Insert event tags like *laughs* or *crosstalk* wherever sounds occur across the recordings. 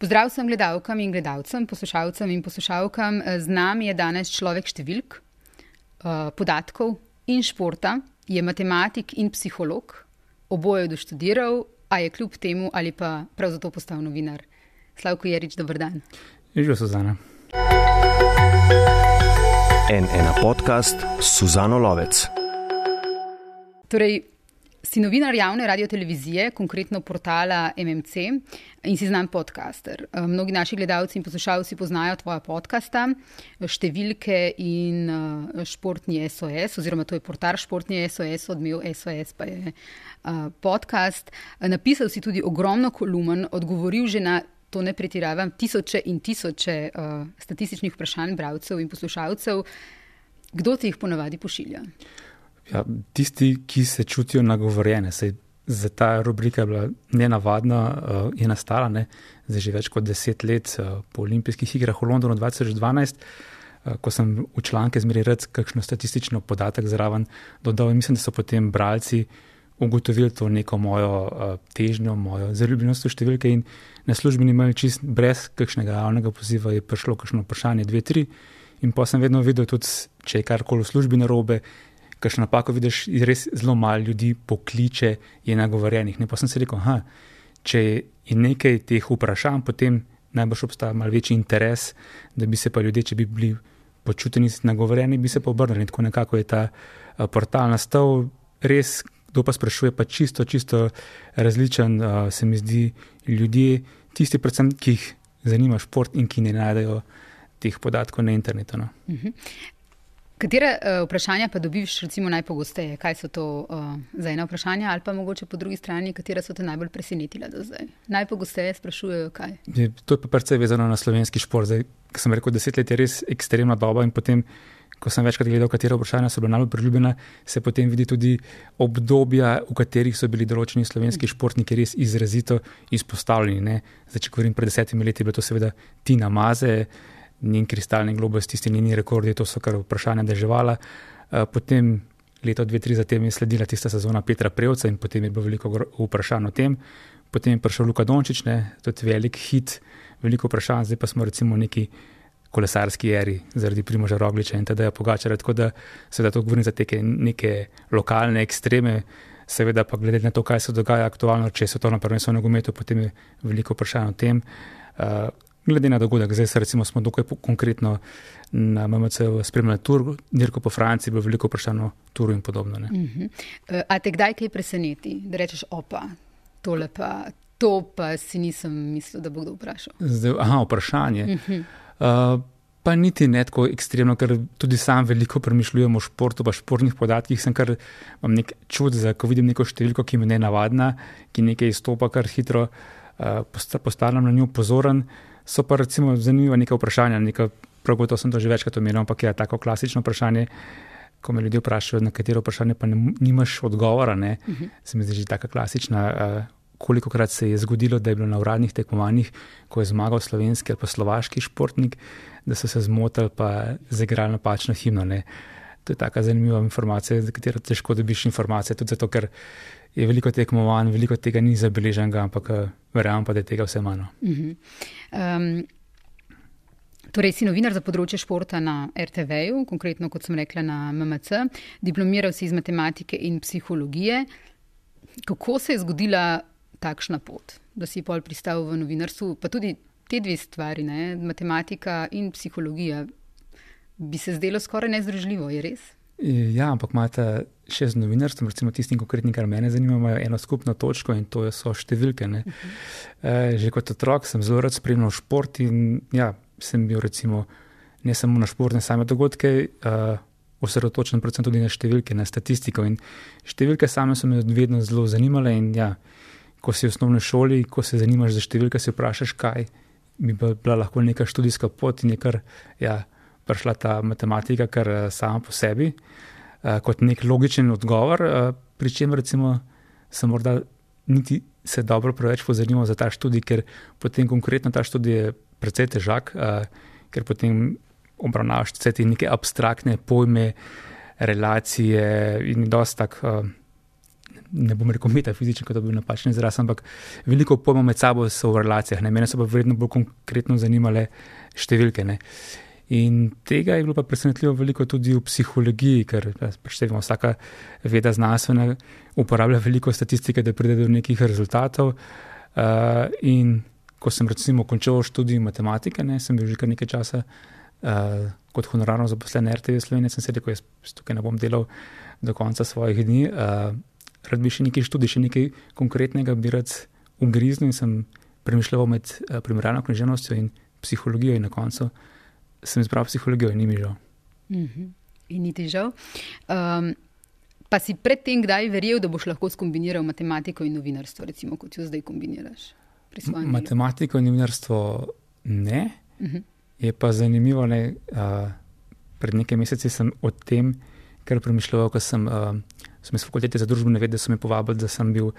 Pozdrav vsem gledalkam in gledalcem, poslušalcem in poslušalkam. Z nami je danes človek številk, eh, podatkov in športa, je matematik in psiholog, oboje doštudiral, a je kljub temu ali pa prav zato postal novinar. Slavko Jerič, dober dan. Živijo Suzana. En ena podcast Suzano Lovec. Torej, Si novinar javne radio-televizije, konkretno portala MMC in si znan podcaster. Eh, mnogi naši gledalci in poslušalci poznajo tvoja podcasta, številke in eh, športni SOS, oziroma to je portal športni SOS, odmev SOS pa je eh, podcast. Napisal si tudi ogromno kolumen, odgovoril že na. To ne pretiravam, tisoče in tisoče uh, statističnih vprašanj, bralcev in poslušalcev. Kdo ti jih ponavadi pošilja? Ja, tisti, ki se čutijo nagovorjene, se za ta rubrika je bila nenavadna, uh, je nastala ne, zdaj že več kot deset let uh, po olimpijskih igrah v Londonu 2012, uh, ko sem v članke zmeri rec kakšno statistično podatek zraven dodal in mislim, da so potem bralci ugotovili to neko mojo uh, težnjo, mojo zaljubljenost v številke in na službeni imeli čist brez kakšnega javnega poziva je prišlo kakšno vprašanje, dve, tri in pa sem vedno videl tudi, če je karkoli v službi narobe, kakšno napako vidiš, res zelo malo ljudi pokliče, je nagovorjenih. Ne pa sem si rekel, da če je nekaj teh vprašanj, potem najbrž obstaja malo večji interes, da bi se pa ljudje, če bi bili počuteni nagovorjeni, bi se pa obrnili. Tako nekako je ta portal nastal, res, kdo pa sprašuje, pa čisto, čisto različen, uh, se mi zdi, ljudje, tisti, predvsem, ki jih zanima šport in ki ne najdejo teh podatkov na internetu. No. Uh mhm. -huh. Katere uh, vprašanja pa dobiš recimo najpogosteje? Kaj so to uh, za ena vprašanja, ali pa mogoče po drugi strani, katera so te najbolj presenetila do zdaj? Najpogosteje sprašujejo, kaj. Je, to je pa precej vezano na slovenski šport. Zdaj, ko sem rekel, deset let je res ekstremna doba in potem, ko sem večkrat gledal, katera vprašanja so bila najbolj priljubljena, se potem vidi tudi obdobja, v katerih so bili določeni slovenski športniki res izrazito izpostavljeni. Zdaj, če govorim pred desetimi leti, je bilo to seveda Tina Maze njen kristalni globus, tisti njeni rekordi, to so kar vprašanja drževala. Eh, potem leto, dve, tri zatem je sledila tista sezona Petra Prevca in potem je bilo veliko vprašanj o tem. Potem je prišel Luka Dončić, ne, tudi velik hit, veliko vprašanj, zdaj pa smo recimo neki kolesarski eri zaradi Primoža Rogliča in tedaj Pogačara, tako da seveda to govorim za te neke lokalne ekstreme. Seveda pa glede na to, kaj se dogaja aktualno, če so to na prvenstveno nogometu, potem je veliko vprašanj o tem. Uh, glede na dogodek. Zdaj recimo smo dokaj konkretno na MMC spremljali tur, dirko po Franciji, bilo veliko vprašanj o turu in podobno. Uh -huh. A te kdaj kaj preseneti, da rečeš opa, tole pa, to pa si nisem mislil, da bo kdo vprašal? Zdaj, aha, vprašanje. Uh -huh. uh, Pa niti ne tako ekstremno, ker tudi sam veliko premišljujem o športu, pa športnih podatkih. Sem kar imam nek čud, da ko vidim neko številko, ki mi ne navadna, ki nekaj izstopa kar hitro, uh, postanem na njo pozoren. Uh, So pa recimo zanimiva neka vprašanja, neka, prav gotovo sem to že večkrat omenil, ampak je tako klasično vprašanje, ko me ljudje vprašajo, na katero vprašanje pa ne, nimaš odgovora. Ne, uh mhm. -huh. Se mi zdi že tako klasična. Uh, Koliko krat se je zgodilo, da je bilo na uradnih tekmovanjih, ko je zmagal slovenski ali pa slovaški športnik, da so se zmotili pa zaigrali napačno himno. Ne. To je tako zanimiva informacija, za katero težko dobiš informacije, tudi zato, ker je veliko tekmovanj, veliko tega ni zabeleženega, ampak eh, verjamem pa, da je tega vse manj. Uh -huh. um, torej, si novinar za področje športa na RTV-ju, konkretno kot sem rekla na MMC, diplomiral si iz matematike in psihologije. Kako se je zgodila takšna pot, da si pol pristal v novinarstvu, pa tudi te dve stvari, ne? matematika in psihologija, bi se zdelo skoraj nezdružljivo, je res? Ja, ampak imate še z novinarstvom, recimo tisti konkretni, kar mene zanima, imajo eno skupno točko in to so številke. Uh -huh. e, že kot otrok sem zelo rad spremljal šport in ja, sem bil recimo ne samo na športne same dogodke, uh, osredotočen predvsem tudi na številke, na statistiko. In številke same so me vedno zelo zanimale in ja, ko si v osnovni šoli, ko se zanimaš za številke, se vprašaš, kaj bi bila lahko neka študijska pot in je kar. Ja, prišla ta matematika, kar eh, sama po sebi, uh, kot nek logičen odgovor, uh, pri čem recimo se morda niti se dobro preveč pozanimamo za ta študij, ker potem konkretno ta študij je precej težak, uh, ker potem obravnavaš vse te neke abstraktne pojme, relacije in dosti tak. Uh, ne bom rekel metafizičen, kot da bi bil napačen izraz, ampak veliko pojmov med sabo so v relacijah. Ne? Mene so pa vredno bolj konkretno zanimale številke. Ne? In tega je bilo pa presenetljivo veliko tudi v psihologiji, ker pač vemo, vsaka veda znanstvena uporablja veliko statistike, da pride do nekih rezultatov. Uh, in ko sem recimo končal študij matematike, ne, sem bil že kar nekaj časa uh, kot honorarno zaposlen na RTV Slovenije, sem se rekel, jaz tukaj ne bom delal do konca svojih dni. Uh, rad bi še nekaj študij, še nekaj konkretnega bi rad ugriznil in sem premišljal med uh, primerjalno književnostjo in psihologijo in na koncu sem izbral psihologijo in ni mi žal. Mm -hmm. In ni ti žal. Um, pa si predtem kdaj verjel, da boš lahko skombiniral matematiko in novinarstvo, recimo kot jo zdaj kombiniraš? Matematiko in novinarstvo ne. Uh mhm. -huh. Je pa zanimivo, da uh, pred nekaj meseci sem o tem, ker premišljal, ko sem, uh, sem iz fakultete za družbene vede, so me povabili, da sem bil.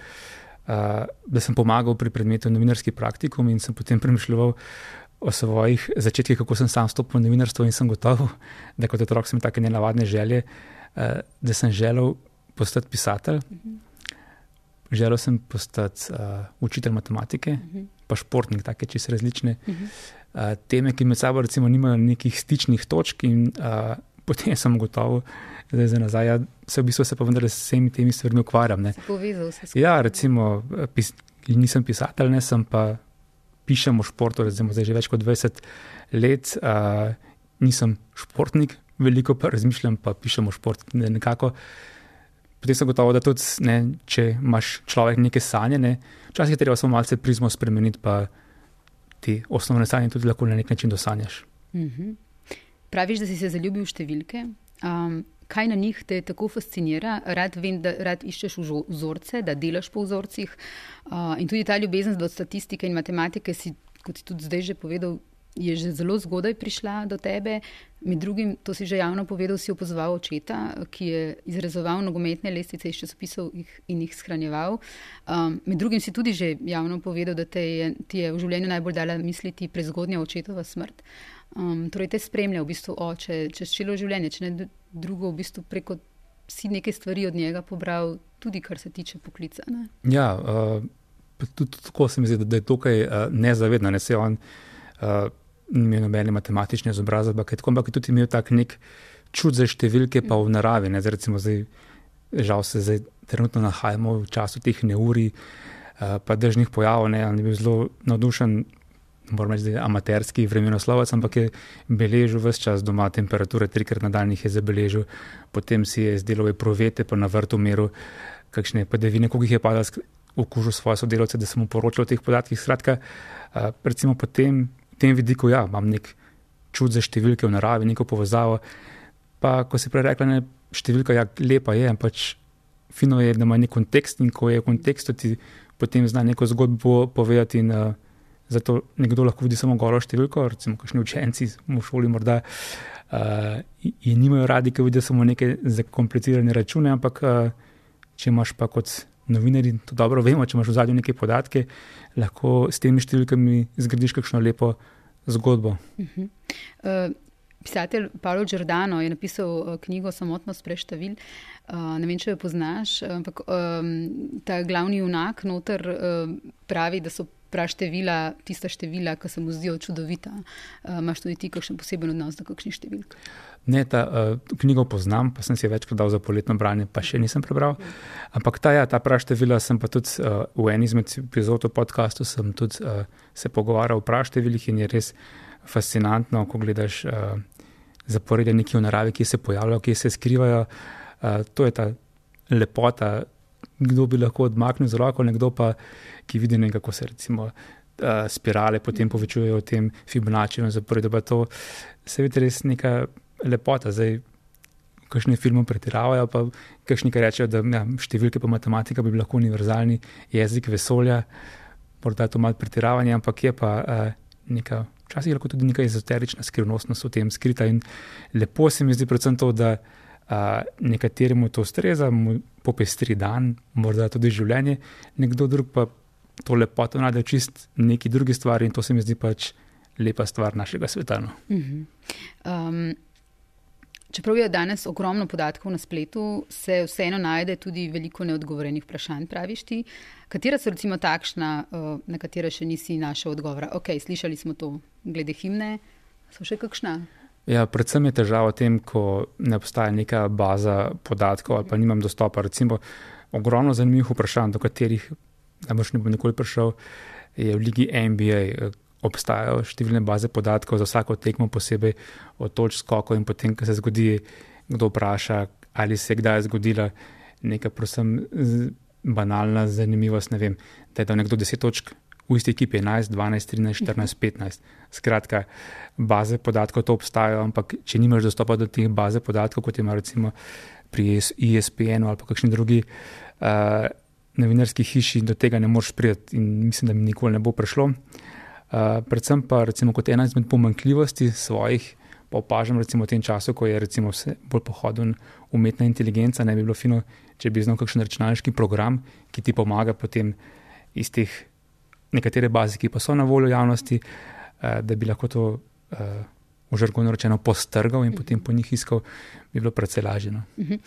Uh, da sem pomagal pri predmetu novinarski praktikum, in sem potem premišljal o svojih začetkih, kako sem sam stopil v novinarstvo, in sem gotov, da kot otrok sem imel tako nenavadne želje, uh, da sem želel postati pisatelj. Uh mhm. -huh. Želel sem postati uh, učitelj matematike, uh -huh. pa športnik, tako čisto različne uh -huh. uh, teme, ki med sabo recimo nimajo nekih stičnih točk. In uh, potem sem gotov, da za nazaj, ja, se v bistvu se pa vendar s vsemi temi stvarmi ukvarjam. Povezal se s tem. Ja, recimo, pis, nisem pisatelj, ne sem pa pišem o športu, recimo zdaj že več kot 20 let. Uh, nisem športnik, veliko pa razmišljam, pa pišem o športu. Ne, potem sem gotovo, da tudi, ne, če imaš človek neke sanje, ne, včasih je treba samo malce prizmo spremeniti, pa ti osnovne sanje tudi lahko na nek način dosanjaš. Mm -hmm. Praviš, da si se zaljubil v številke. Um, kaj na njih te tako fascinira? Rad vem, da rad iščeš vzorce, da delaš po vzorcih. Uh, in tudi ta ljubezen do statistike in matematike si, kot si tudi zdaj že povedal, je že zelo zgodaj prišla do tebe. Med drugim, to si že javno povedal, si opozval očeta, ki je izrezoval nogometne lestvice iz časopisov in jih shranjeval. Um, med drugim si tudi že javno povedal, da te je, ti je v življenju najbolj dala misliti prezgodnja očetova smrt. Um, torej, te spremlja v bistvu oče čez celo življenje, če ne drugo, v bistvu preko si nekaj stvari od njega pobral, tudi kar se tiče poklica. Ne? Ja, uh, tudi tako se mi zdi, da je tukaj uh, nezavedno. Ne se on. Uh, ni imel nobene matematične izobrazbe, ampak je tudi imel tak nek čud za številke, pa v naravi. Ne, zdaj, recimo, zdaj, žal se zdaj trenutno nahajamo v času teh neuri, uh, pa držnih pojavov. Ne, on je bil zelo navdušen, moram reči, amaterski vremenoslovec, ampak je beležil vse čas doma temperature, trikrat na dan jih je zabeležil, potem si je izdelal provete, pa na vrtu meru, kakšne padavine, koliko jih je padalo. Okužil svoje sodelavce, da sem mu poročal o teh podatkih. Skratka, recimo, potem tem vidiku, ja, imam nek čut za številke v naravi, neko povezavo. Pa, ko si prej rekla, je številka ja, lepa, je, ampak pač fino je, da ima nek kontekst in ko je v kontekstu, ti potem zna neko zgodbo povedati. In, uh, zato nekdo lahko vidi samo goro številko, recimo, kakšni učenci v šoli morda. Uh, in nimajo radi, ki vidijo samo neke zakomplicirane račune, ampak uh, če imaš pa kot novinar, to dobro vemo, če imaš v zadnjem neke podatke, lahko s temi številkami zgradiš kakšno lepo zgodbo. Uh -huh. uh, pisatelj Paolo Giordano je napisal uh, knjigo Samotnost preštavil. Uh, ne vem, če jo poznaš, ampak um, ta glavni junak noter uh, pravi, da so praštevila tista števila, ki se mu zdijo čudovita. Uh, Imáš tudi ti kakšen poseben odnos do kakšnih številk? Ne, ta uh, knjigo poznam, pa sem si večkrat dal za poletno branje, pa še nisem prebral. Ampak ta, ja, ta praštevila sem pa tudi uh, v eni izmed epizod podkastu tudi uh, se pogovarjal o praštevilih in je res fascinantno, ko gledaš uh, zaporedje nekih v naravi, ki se pojavljajo, ki se skrivajo. Uh, to je ta lepota, kdo bi lahko odmaknil z roko, nekdo pa, ki vidi nekaj, kako se recimo. Spirale potem povečujejo v tem Fibonacci, zaporedje pa to. Se vidi res neka lepota. Zdaj, kakšni filmi pretiravajo, pa kakšni rečejo, da ja, številke pa matematika bi lahko univerzalni jezik vesolja. Morda je to malo pretiravanje, ampak je pa uh, neka, včasih lahko tudi neka ezoterična skrivnostnost v tem skrita. In lepo se mi zdi predvsem to, da uh, nekateremu to ustreza, mu popestri dan, morda tudi življenje, nekdo drug pa to lepoto najde čist neki drugi stvari in to se mi zdi pač lepa stvar našega sveta. No. Uh -huh. um Čeprav je danes ogromno podatkov na spletu, se vseeno najde tudi veliko neodgovorenih vprašanj, praviš ti. Katera so recimo takšna, na katera še nisi našel odgovora? Ok, slišali smo to glede himne, so še kakšna? Ja, predvsem je težava v tem, ko ne obstaja neka baza podatkov ali pa nimam dostopa. Recimo, ogromno zanimivih vprašanj, do katerih ne boš nikoli prišel, je v ligi NBA obstajajo številne baze podatkov za vsako tekmo posebej o točki skoko in potem, ko se zgodi, kdo vpraša, ali se je kdaj zgodila neka prosem banalna zanimivost, ne vem, da je dal nekdo 10 točk v isti ekipi 11, 12, 13, 14, 15. Skratka, baze podatkov to obstajajo, ampak če nimaš dostopa do teh baze podatkov, kot ima recimo pri ESPN-u ali pa kakšni drugi uh, novinarski hiši, do tega ne moreš priti in mislim, da mi nikoli ne bo prišlo. Uh, predvsem pa recimo kot ena izmed pomankljivosti svojih, pa opažam recimo v tem času, ko je recimo vse bolj pohoden umetna inteligenca, ne bi bilo fino, če bi znal kakšen računalniški program, ki ti pomaga potem iz teh nekatere baze, ki pa so na voljo javnosti, uh, da bi lahko to uh, v žargonu rečeno postrgal in potem po njih iskal, bi bilo precej lažje. No. Uh -huh.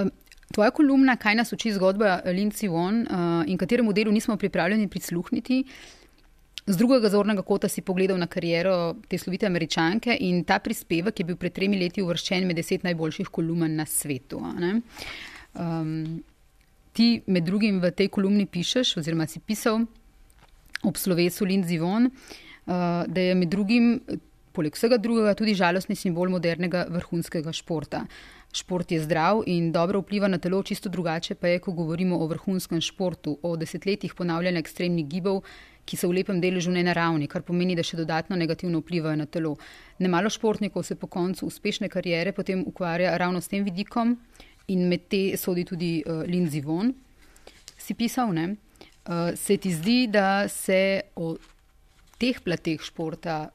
um. Tvoja kolumna, kaj nas uči zgodba Lindsay Won uh, in kateremu delu nismo pripravljeni prisluhniti, uh, Z drugega zornega kota si pogledal na kariero te slovite američanke in ta prispevek je bil pred tremi leti uvrščen med deset najboljših kolumn na svetu. Um, ti med drugim v tej kolumni pišeš, oziroma si pisal ob slovesu Lindsay Von, uh, da je med drugim, poleg vsega drugega, tudi žalostni simbol modernega vrhunskega športa. Šport je zdrav in dobro vpliva na telo, čisto drugače pa je, ko govorimo o vrhunskem športu, o desetletjih ponavljanja ekstremnih gibov ki so v lepem deležu nenaravni, kar pomeni, da še dodatno negativno vplivajo na telo. Nemalo športnikov se po koncu uspešne karijere potem ukvarja ravno s tem vidikom in med te sodi tudi uh, Lindsay Von. Si pisal, ne? Uh, se ti zdi, da se o teh plateh športa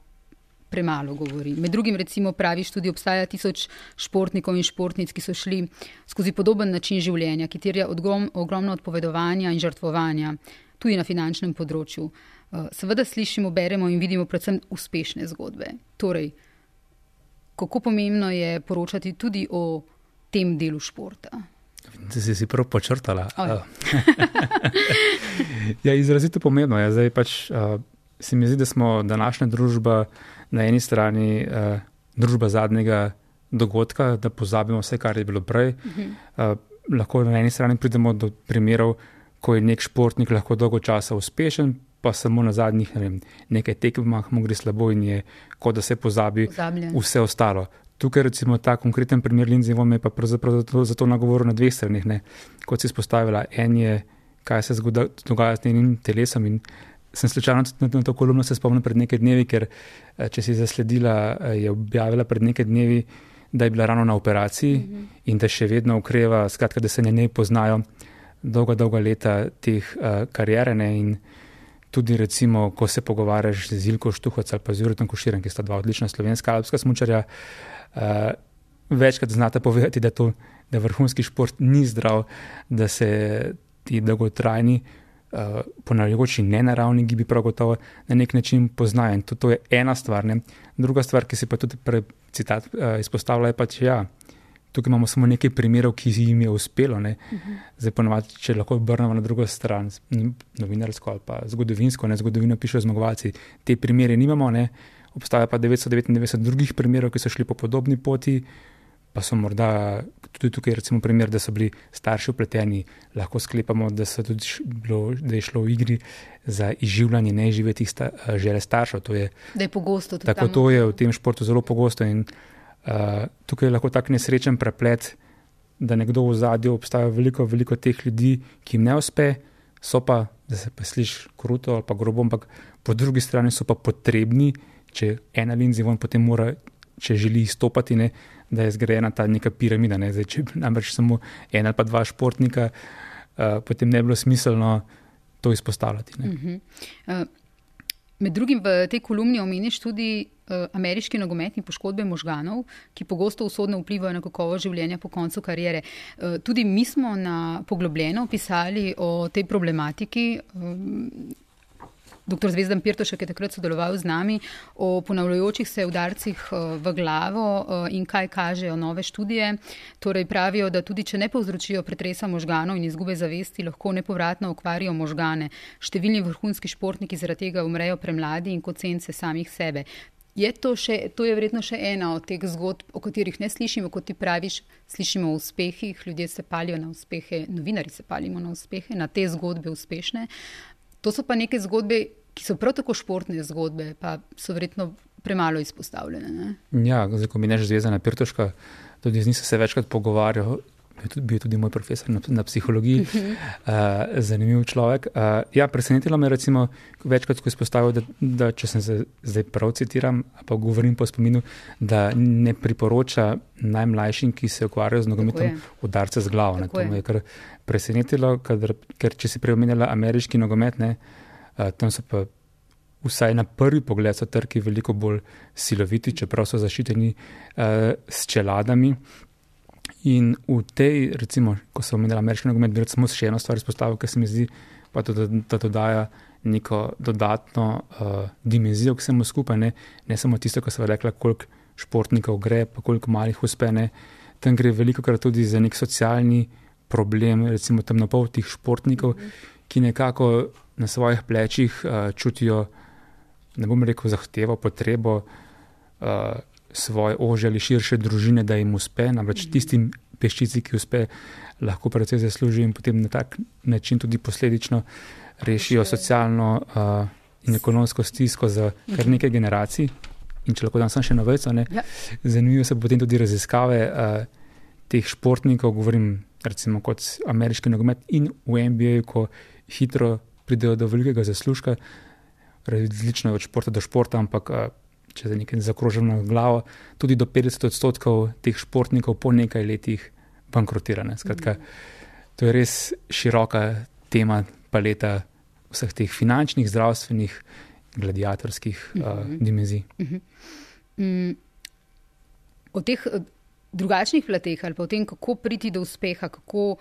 premalo govori. Med drugim, recimo, praviš, tudi obstaja tisoč športnikov in športnic, ki so šli skozi podoben način življenja, ki terja odgrom, ogromno odpovedovanja in žrtvovanja tudi na finančnem področju. Eh, seveda slišimo, beremo in vidimo predvsem uspešne zgodbe. Torej, kako pomembno je poročati tudi o tem delu športa? Ti si si prav počrtala. Oh. *laughs* ja, izrazito pomembno je. Zdaj pač uh, se mi zdi, da smo današnja družba na eni strani uh, družba zadnjega dogodka, da pozabimo vse, kar je bilo prej. Uh -huh. uh, lahko na eni strani pridemo do primerov, ko je nek športnik lahko dolgo časa uspešen, pa samo na zadnjih ne vem, nekaj tekmah mu gre slabo in je, kot da se pozabi Pozabljen. vse ostalo. Tukaj, recimo, ta konkreten primer Vonn je pa pravzaprav zato, zato nagovoril na dveh stranih. Ne. Kot si izpostavila, en je, kaj se zgoda, dogaja z njenim telesom. In sem slučajno na, na to kolumno se spomnil pred nekaj dnevi, ker eh, če si zasledila, eh, je objavila pred nekaj dnevi, da je bila ravno na operaciji mm -hmm. in da še vedno ukreva, skratka, da se ne, ne poznajo dolga, dolga leta teh uh, karierene in tudi, recimo, ko se pogovarjaš z Zilko Štuhoc ali pa z Jurom Koširem, ki sta dva odlična slovenska alpska smočarja, uh, večkrat znate povedati, da, to, da vrhunski šport ni zdrav, da se ti dolgotrajni, ponavljajoči nenaravni gibi prav gotovo na nek način poznajo. In to, to je ena stvar. Ne? Druga stvar, ki si pa tudi prej citat uh, izpostavlja, je pač ja tukaj imamo samo nekaj primerov, ki jim je uspelo. Uh mhm. -huh. Zdaj, ponovadi, če lahko obrnemo na drugo stran, novinarsko ali pa zgodovinsko, ne zgodovino pišejo zmagovalci, te primere nimamo. Ne. Obstaja pa 999 drugih primerov, ki so šli po podobni poti, pa so morda tudi tukaj, recimo, primer, da so bili starši upleteni. Lahko sklepamo, da, bilo, da je šlo v igri za izživljanje neživetih sta, žele staršev. Je, da je pogosto tudi. Tako to je v tem športu zelo pogosto. In, Uh, tukaj je lahko tak nesrečen preplet, da nekdo v zadju obstaja veliko, veliko teh ljudi, ki jim ne uspe, so pa, da se pa sliši kruto ali pa grobo, ampak po drugi strani so pa potrebni, če ena linija zvon potem mora, če želi izstopati, ne, da je zgrajena ta neka piramida. Ne. Zdaj, če bi namreč samo ena ali pa dva športnika, uh, potem ne bi bilo smiselno to izpostavljati. Uh -huh. uh, med drugim v tej kolumni omeniš tudi Eh, ameriški nogometni poškodbe možganov, ki pogosto usodno vplivajo na kakovo življenja po koncu karijere. Eh, tudi mi smo na poglobljeno pisali o tej problematiki. Eh, dr. Zvezdan Pirtošek je takrat sodeloval z nami o ponavljajočih se udarcih v glavo in kaj kažejo nove študije. Torej pravijo, da tudi če ne povzročijo pretresa možganov in izgube zavesti, lahko nepovratno okvarijo možgane. Številni vrhunski športniki zaradi tega umrejo premladi in kot sence samih sebe. Je to, še, to je verjetno še ena od teh zgodb, o katerih ne slišimo, kot ti praviš, slišimo o uspehih, ljudje se palijo na uspehe, novinari se palimo na uspehe, na te zgodbe uspešne. To so pa neke zgodbe, ki so prav tako športne zgodbe, pa so verjetno premalo izpostavljene. Ne? Ja, zdaj, ko mi ne že zvezana Pirtoška, tudi z njim se večkrat pogovarjal, bil tudi moj profesor na, na psihologiji, uh, zanimiv človek. Uh, ja, presenetilo me je, večkrat, ko je izpostavil, da, da če sem se zdaj prav citiram, pa govorim po spominu, da ne priporoča najmlajšim, ki se ukvarjajo z nogometom, udarce z glavo. Ne, to me je kar presenetilo, ker, ker če si preomenjala ameriški nogomet, ne, uh, tam so pa. Vsaj na prvi pogled so trki veliko bolj siloviti, čeprav so zaščiteni uh, s čeladami. In v tej, recimo, ko sem omenil ameriški nogomet, bi samo še eno stvar izpostavil, ker se mi zdi, pa to, da, da to daje neko dodatno uh, dimenzijo k vsemu skupaj, ne, ne samo tisto, kar sem rekla, koliko športnikov gre, pa koliko malih uspe. Ne. Tam gre veliko krat tudi za nek socialni problem, recimo temnopoltih športnikov, -hmm. ki nekako na svojih plečih uh, čutijo, ne bom rekel, zahtevo, potrebo. Uh, svoje ože ali širše družine, da jim uspe, namreč mhm. tistim peščici, ki uspe, lahko predvsej zaslužijo in potem na tak način tudi posledično rešijo socialno uh, in ekonomsko stisko za kar mhm. nekaj generacij. In če lahko dam še na vrsto, ja. zanimivo se potem tudi raziskave uh, teh športnikov, govorim recimo kot ameriški nogomet in v NBA, ko hitro pridejo do velikega zaslužka, različno je od športa do športa, ampak uh, če se nekaj zakrožim na glavo, tudi do 50 odstotkov teh športnikov po nekaj letih bankrotira. Skratka, to je res široka tema, paleta vseh teh finančnih, zdravstvenih, gladiatorskih uh -huh. uh, dimenzij. Uh -huh. mm, o teh uh, drugačnih plateh ali pa o tem, kako priti do uspeha, kako,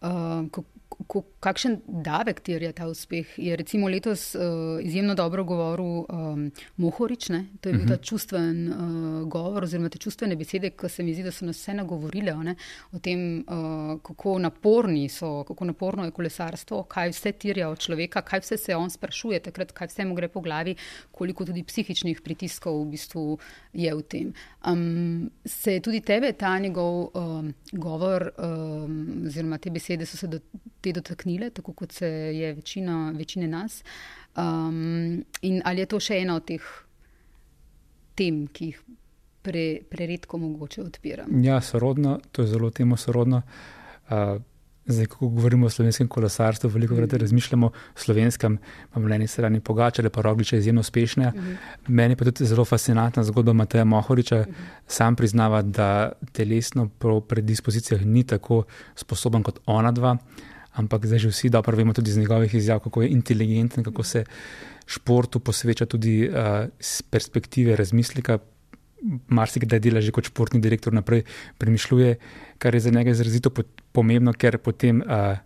uh, kako ko, kakšen davek terja ta uspeh. Je recimo letos uh, izjemno dobro govoril um, Mohorič, ne? to je bil uh -huh. ta mhm. čustven uh, govor oziroma te čustvene besede, ki se mi zdi, da so nas vse nagovorile ne? o tem, uh, kako naporni so, kako naporno je kolesarstvo, kaj vse terja od človeka, kaj vse se on sprašuje, takrat, kaj vse mu gre po glavi, koliko tudi psihičnih pritiskov v bistvu je v tem. Um, se je tudi tebe ta njegov um, govor um, oziroma te besede so se do te dotaknile, tako kot se je večina, večine nas. Um, in ali je to še ena od teh tem, ki jih pre, preredko mogoče odpiram? Ja, sorodno, to je zelo temo sorodno. Uh, Zdaj, ko govorimo o slovenskem kolesarstvu, veliko krat mm. razmišljamo o slovenskem, imamo le eni strani pogačale, pa rogliče izjemno uspešne. Mm. Meni pa tudi zelo fascinantna zgodba Mateja Mohoriča. Mm. Sam priznava, da telesno po predispozicijah ni tako sposoben kot ona dva, ampak zdaj že vsi dobro vemo tudi iz njegovih izjav, kako je inteligenten, kako se športu posveča tudi uh, z perspektive razmislika. Marsikdaj dela že kot športni direktor naprej, premišljuje, kar je za njega izrazito pomembno, ker potem uh,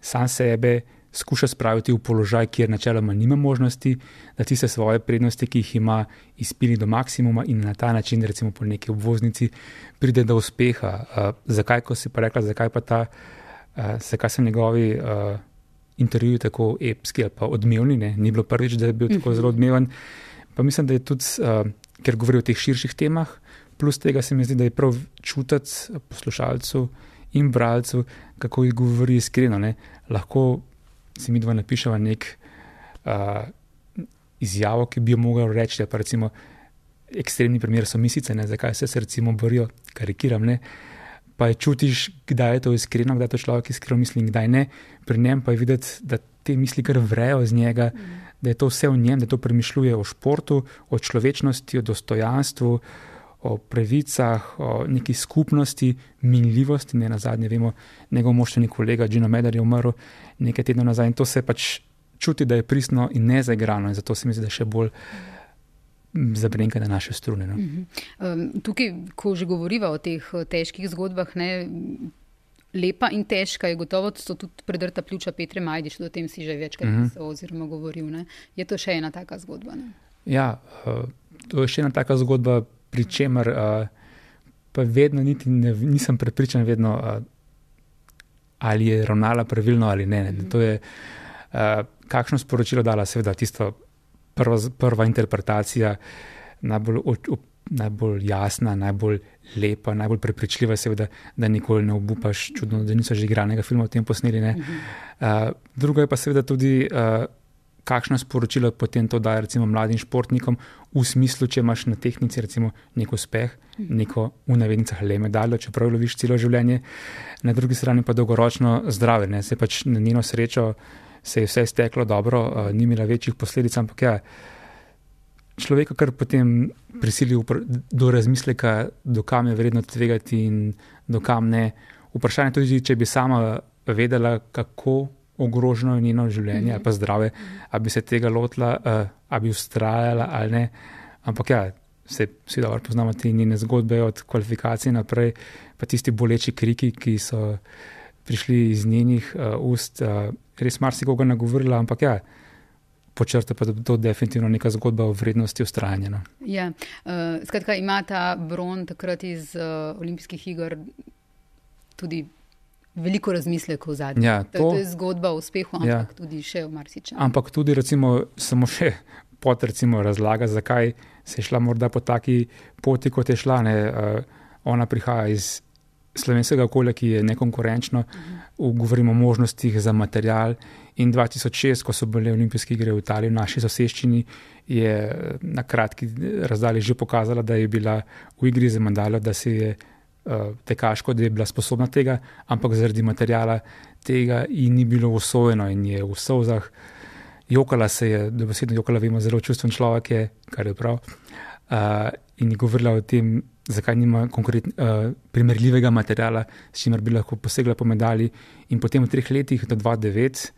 sam sebe skuša spraviti v položaj, kjer načeloma nima možnosti, da ti se svoje prednosti, ki jih ima, izpili do maksimuma in na ta način, recimo po neki obvoznici, pride do uspeha. Uh, zakaj, ko si pa rekla, zakaj pa ta, zakaj so njegovi uh, intervjuji tako epski ali pa odmevni, ne? ni bilo prvič, da je bil tako zelo odmeven. Pa mislim, da je tudi, uh, ker govori o teh širših temah, plus tega se mi zdi, da je prav čutiti poslušalcu in bralcu, kako jih govori iskreno. Ne? Lahko si mi dva napišemo nek uh, izjavo, ki bi jo mogel reči, da recimo ekstremni primer so misice, ne? zakaj se recimo borijo, karikiram. Ne? Pa je čutiš, kdaj je to iskreno, kdaj to človek iskreno misli in kdaj ne. Pri njem pa je videti, da te misli kar vrejo z njega, mm. da je to vse v njem, da to premišljuje o športu, o človečnosti, o dostojanstvu. O pravicah, o neki skupnosti, minljivosti. Ne na zadnje, vemo, njegov moštveni kolega Gino Medar je umrl nekaj tednov nazaj in to se pač čuti, da je pristno in ne zaigrano. In zato se mi zdi, da je še bolj zabrenka na naše strune. No? Um, tukaj, ko že govorimo o teh težkih zgodbah, ne, lepa in težka, je gotovo so tudi predrta pljuča Petre Majdiš, o tem si že večkrat mm -hmm. pisal oziroma govoril. Ne? Je to še ena taka zgodba? Ne? Ja, uh, to je še ena taka zgodba, pri čemer uh, pa vedno niti ne, nisem prepričan, vedno, uh, ali je ravnala pravilno ali ne. ne. Mm -hmm. To je, uh, kakšno sporočilo dala, seveda, tisto prva, prva interpretacija, najbolj, najbolj jasna, najbolj lepa, najbolj prepričljiva, seveda, da nikoli ne obupaš, čudno, da niso že igranega filma v tem posneli. Uh, drugo je pa seveda tudi. Uh, Kakšno sporočilo potem to daje, recimo, mladim športnikom, v smislu, če imaš na tehnici, recimo, nek uspeh, neko v navednicah le medaljo, čeprav loviš celo življenje, na drugi strani pa dolgoročno zdrave. Ne? Se pač na njeno srečo se je vse steklo dobro, uh, ni imela večjih posledic, ampak ja, človeka kar potem prisili do razmisleka, do kam je vredno tvegati in do kam ne. Vprašanje tudi, če bi sama vedela, kako ogroženo je njeno življenje ali pa zdrave, ali bi se tega lotila, uh, ali bi ustrajala ali ne. Ampak ja, vse, vsi dobro poznamo te njene zgodbe od kvalifikacij naprej, pa tisti boleči kriki, ki so prišli iz njenih uh, ust, uh, res marsikoga nagovorila, ampak ja počrta pa, to definitivno neka zgodba o vrednosti ustrajanja. No. Ja, uh, skratka, ima ta bron takrat iz uh, olimpijskih iger tudi. Veliko razmislekov zadnjih. Ja, to, to je zgodba o uspehu, ampak ja. tudi še o marsičem. Ampak tudi, recimo, samo še pot, recimo, razlaga, zakaj se je šla morda po taki poti, kot je šla. Ne, uh, ona prihaja iz slovenskega okolja, ki je nekonkurenčno, govorimo o možnostih za material, In 2006, ko so bile olimpijske igre v Italiji, v naši soseščini, je na kratki razdalji že pokazala, da je bila v igri za mandalo, da se je uh, tekaško, da je bila sposobna tega, ampak zaradi materijala tega ji ni bilo usvojeno in je v sozah. Jokala se je, da bi se jokala, vemo, zelo čustven človek je, kar je prav. Uh, in je govorila o tem, zakaj nima uh, primerljivega materijala, s čimer bi lahko posegla po medalji. In potem v treh letih, do 2009,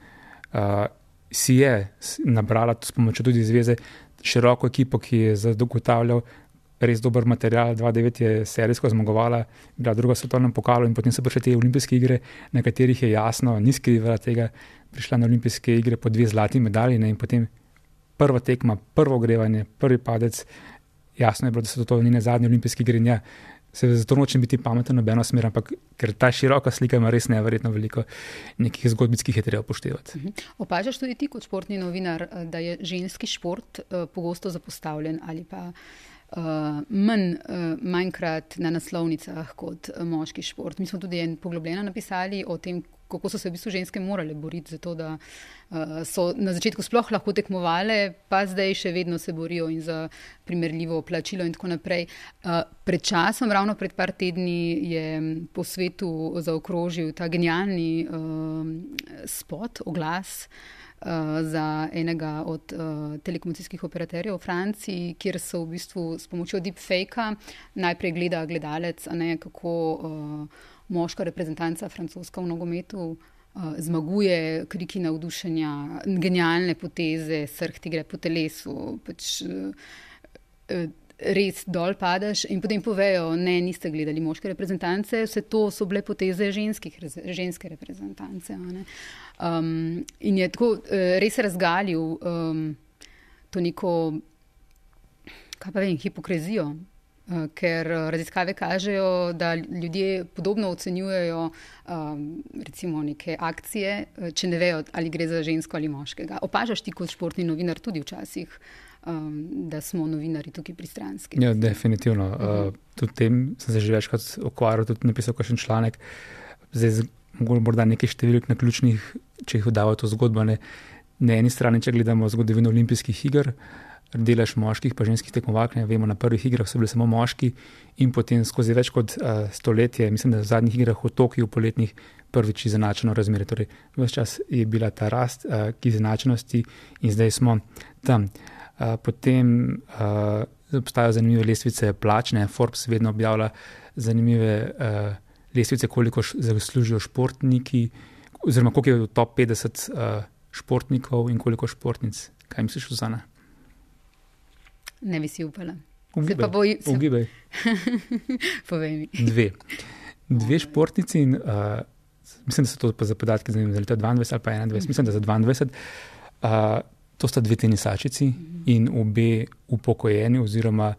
uh, si je nabrala s pomočjo tudi zveze široko ekipo, ki je zagotavljal res dober material. 2-9 je serijsko zmagovala, bila druga svetovna pokala in potem so prišle te olimpijske igre, na katerih je jasno, ni skrivala tega, prišla na olimpijske igre po dve zlati medalji in potem prva tekma, prvo ogrevanje, prvi padec. Jasno je bilo, da so to njene zadnje olimpijske igre. Ja, Se zato nočem biti pameten, nobeno smer, ampak ker ta široka slika ima res nevrjetno veliko nekih zgodbic, ki jih je treba upoštevati. Uh mhm. -huh. Opažaš tudi ti kot športni novinar, da je ženski šport uh, pogosto zapostavljen ali pa uh, manj, uh, manjkrat na naslovnicah kot uh, moški šport. Mi smo tudi en poglobljeno napisali o tem, kako so se v bistvu ženske morale boriti za to, da uh, so na začetku sploh lahko tekmovale, pa zdaj še vedno se borijo in za primerljivo plačilo in tako naprej. Uh, pred časom, ravno pred par tedni, je po svetu zaokrožil ta genialni uh, spot, oglas. Za enega od uh, telekomunikacijskih operaterjev v Franciji, kjer so v bistvu s pomočjo deepfaka najprej gleda gledalec, ne, kako uh, moška reprezentanca francoska v nogometu uh, zmaguje, kriki navdušenja, genialne poteze, srh ti gre po telesu. Pač, uh, Res dol padeš, in potem povejo, ne, niste gledali moške reprezentance, vse to so bile poteze ženskih, ženske reprezentance. Um, in je tako res razgalil um, to neko, kaj pa vem, hipokrizijo Eh, ker eh, raziskave kažejo, da ljudje podobno ocenjujejo um, recimo neke akcije, če ne vejo, ali gre za žensko ali moškega. Opažaš ti kot športni novinar tudi včasih, um, da smo novinari tukaj pristranski? Ja, definitivno. Uh -huh. uh, tudi tem sem se že večkrat ukvarjal, tudi napisal kakšen članek. Zdaj, morda nekaj številk na ključnih, če jih vdajo to zgodbo. Ne. Na eni strani, če gledamo zgodovino olimpijskih iger, delež moških in ženskih tekmovalk. Vemo, na prvih igrah so bili samo moški, in potem skozi več kot uh, stoletje, mislim, da v zadnjih igrah v Tokiu, poletnih, prvič izenačeno razmerje. Torej, vse čas je bila ta rast uh, k izenačenosti, in zdaj smo tam. Uh, potem uh, obstajajo zanimive lestvice plačne. Forbes vedno objavlja zanimive uh, lestvice, koliko zaslužijo športniki, oziroma koliko je v top 50 uh, športnikov in koliko športnic. Kaj misliš, Zana? Ne bi si upala. Ugibaj. *laughs* Povej mi. Dve. Dve športnici in uh, mislim, da so to za podatke za leto 22 ali pa 21, mislim, da za 22. Uh, to sta dve tenisačici in obe upokojeni oziroma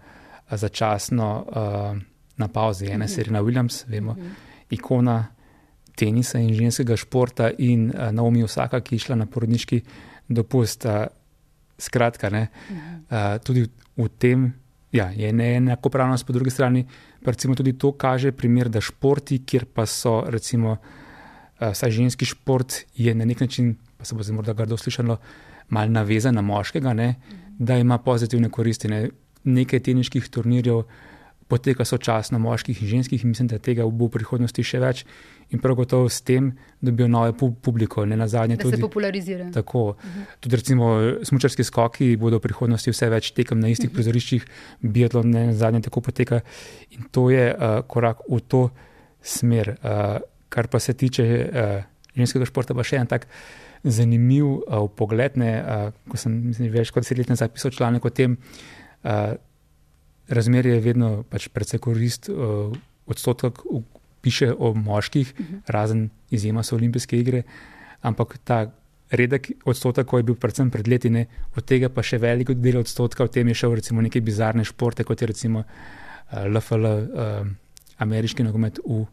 začasno uh, na pauzi. Ena je Serena Williams, vemo, ikona tenisa in ženskega športa in uh, Naomi Osaka, ki je šla na porodniški dopust. Uh, skratka, ne, uh, tudi v tem ja, je neenakopravnost, po drugi strani pa tudi to kaže primer, da športi, kjer pa so recimo uh, ženski šport, je na nek način, pa se bo zdaj morda grdo slišalo, mal navezan na moškega, ne, da ima pozitivne koristi. Ne. Nekaj teniških turnirjev poteka sočasno moških in ženskih in mislim, da tega bo v prihodnosti še več in prav gotovo s tem dobijo nove publiko. Ne na zadnje tudi. Da se popularizira. Tako. Uh -huh. Tudi recimo smučarski skoki bodo v prihodnosti vse več tekem na istih uh -huh. prizoriščih, biatlon ne na zadnje tako poteka in to je uh, korak v to smer. Uh, kar pa se tiče uh, ženskega športa, pa še en tak zanimiv uh, pogled, ne, uh, ko sem mislim, več kot deset let nazaj pisal članek o tem, uh, razmerje je vedno pač predvsej korist, uh, odstotek piše o moških, uh mhm. -huh. razen izjema so olimpijske igre, ampak ta redek odstotek, ko je bil predvsem pred leti, ne, od tega pa še veliko del odstotka, v tem je šel recimo neke bizarne športe, kot je recimo uh, LFL, uh, ameriški nogomet v uh,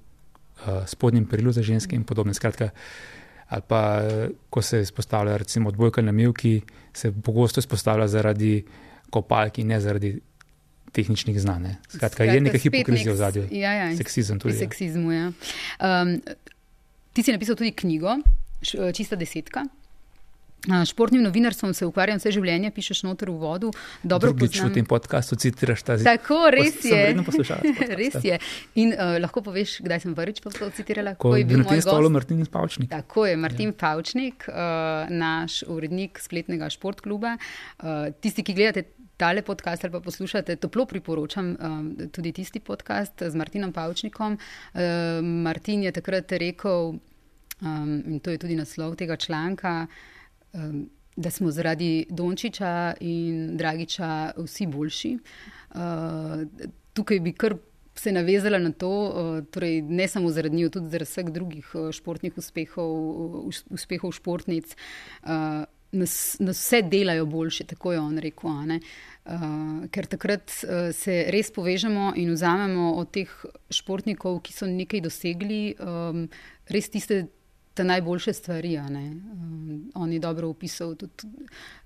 spodnjem perilu za ženske in podobne. Skratka, ali pa ko se izpostavlja recimo odbojka na Milki, se pogosto izpostavlja zaradi kopalk in ne zaradi tehničnih znanj. Skratka, je nekaj hipokrizije v zadju. Ja, ja, seksizem tudi. Ja. Seksizmu, ja. Um, ti si napisal tudi knjigo, Čista desetka. Športnim novinarstvom se ukvarjam vse življenje, pišeš noter v vodu. Drugič v tem podkastu citiraš ta zdaj. Tako, res je. *laughs* res je. In uh, lahko poveš, kdaj sem prvič to citirala? Ko je bil na tem stolu Martin Pavčnik. Tako je, Martin ja. Pavčnik, uh, naš urednik spletnega športkluba. Uh, tisti, ki gledate tale podcast ali pa poslušate, toplo priporočam um, tudi tisti podcast z Martinom Pavčnikom. Uh, Martin je takrat rekel, um, in to je tudi naslov tega članka, um, da smo zaradi Dončiča in Dragiča vsi boljši. Uh, tukaj bi kar se navezala na to, uh, torej ne samo zaradi njih, tudi zaradi vseh drugih uh, športnih uspehov, uh, uspehov športnic. Uh, Nas, nas vse delajo boljše, tako je on rekel. Uh, ker takrat uh, se res povežemo in vzamemo od teh športnikov, ki so nekaj dosegli, um, res tiste te najboljše stvari. Um, on je dobro opisal tudi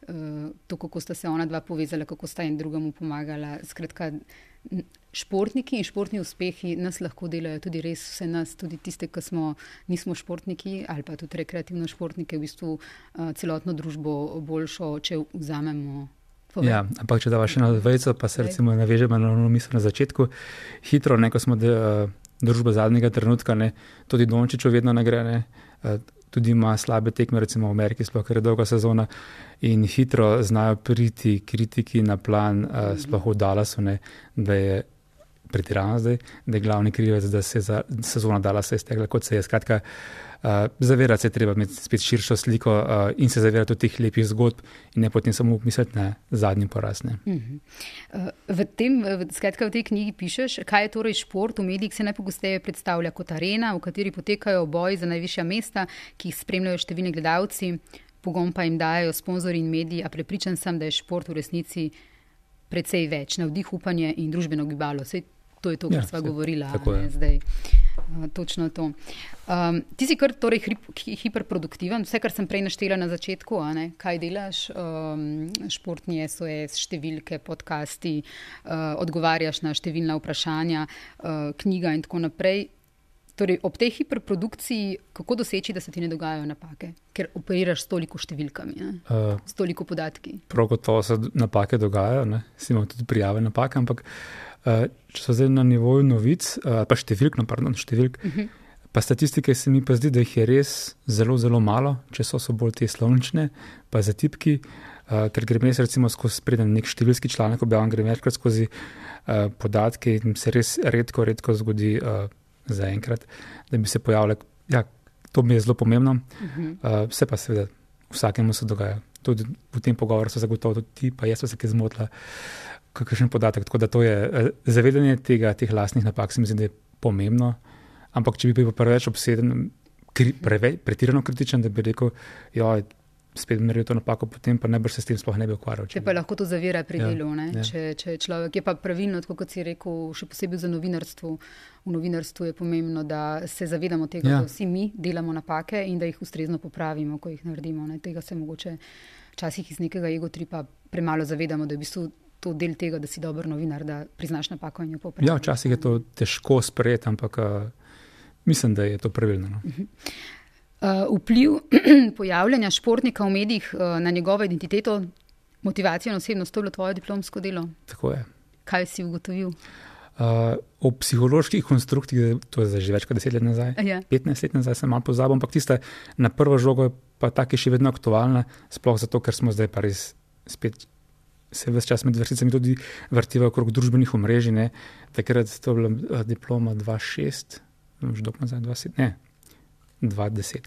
uh, to, kako sta se ona dva povezala, kako sta en drugemu pomagala. Skratka, športniki in športni uspehi nas lahko delajo tudi res vse nas, tudi tiste, ki smo, nismo športniki ali pa tudi rekreativno športnike, v bistvu uh, celotno družbo boljšo, če vzamemo. Ja, ampak če da še na dvojco, pa se recimo navežemo na ono misel na začetku, hitro, neko smo de, uh, družba zadnjega trenutka, ne, tudi Dončiču vedno nagrade. Eh, tudi ima slabe tekme, recimo v Ameriki, sploh ker je dolga sezona in hitro znajo priti kritiki na plan, uh, sploh v Dallasu, ne, da je pretirano zdaj, da je glavni krivec, da se je sezona Dallasa iztekla, kot se je. Skratka, Uh, zavedati se treba imeti spet širšo sliko uh, in se zavedati teh lepih zgodb, in ne potem samo misliti na zadnji poraz. Uh -huh. uh, v, tem, skratka, v tej knjigi pišeš, kaj je torej šport. V medijih se najpogosteje predstavlja kot arena, v kateri potekajo boji za najvišja mesta, ki jih spremljajo številni gledalci, pogum pa jim dajo sponzorji in mediji. A prepričan sem, da je šport v resnici precej več, navdih, upanje in družbeno gibalo. Sej to je to, kar ja, smo govorili zdaj. Točno to. Um, ti si kar torej hiperproduktiven, vse, kar sem prej naštela na začetku, kaj delaš, um, športni SOS, številke, podcasti, uh, odgovarjaš na številna vprašanja, uh, knjiga in tako naprej. Torej, ob tej hiperprodukciji, kako doseči, da se ti ne dogajajo napake, ker operiraš s toliko številkami, uh, s toliko podatki? Prav gotovo se napake dogajajo, si imamo tudi prijave napake, ampak če so zdaj na nivoju novic, uh, pa številk, no, pardon, številk. Uh mhm. -huh. Pa statistike se mi pa zdi, da jih je res zelo, zelo malo, če so, so bolj te slovnične, pa za tipki, uh, ker grem jaz recimo skozi preden nek številski članek, objavljam grem večkrat skozi uh, podatke in se res redko, redko zgodi. Uh, zaenkrat, da bi se pojavile. Ja, to mi je zelo pomembno. Uh -huh. uh, vse pa seveda, vsakemu se dogaja. Tudi v tem pogovoru so zagotovo tudi ti, pa jaz sem se kaj zmotila, kakšen podatek. Tako da to je uh, zavedanje tega, teh lastnih napak, se mi zdi, da je pomembno. Ampak če bi bil preveč obseden, kri, preve, pretirano kritičen, da bi rekel, da spet naredil to napako, potem pa bi se s tem sploh ne bi ukvarjal. Če pa lahko to zavira pri Ja, delu. ja. Če, če je človek je pa pravilno, tako kot si rekel, še posebej za novinarstvo. V novinarstvu je pomembno, da se zavedamo tega, Ja. da vsi mi delamo napake in da jih ustrezno popravimo, ko jih naredimo. Ne. Tega se mogoče včasih iz nekega egotripa premalo zavedamo, da je v bistvu to del tega, da si dober novinar, da priznaš napako in jo popraviš. Ja, včasih je to težko sprejeti, ampak uh, mislim, da je to pravilno. No. Uh, vpliv *clears throat* pojavljanja športnika v medijih uh, na njegovo identiteto, motivacijo in osebnost, to je bilo tvoje diplomsko delo. Tako je. Kaj si ugotovil? Uh, o psiholoških konstruktih, to je že več kot deset let nazaj, Ja. 15 let nazaj sem malo pozabil, ampak tiste na prvo žogo je pa tako še vedno aktualna, sploh zato, ker smo zdaj pa res spet. Se vse čas med vrsticami tudi vrtiva okrog družbenih omrežij. ne. Takrat to je bila eh, diploma 2.6, že dolgo nazaj, 2.7, ne, 2.10.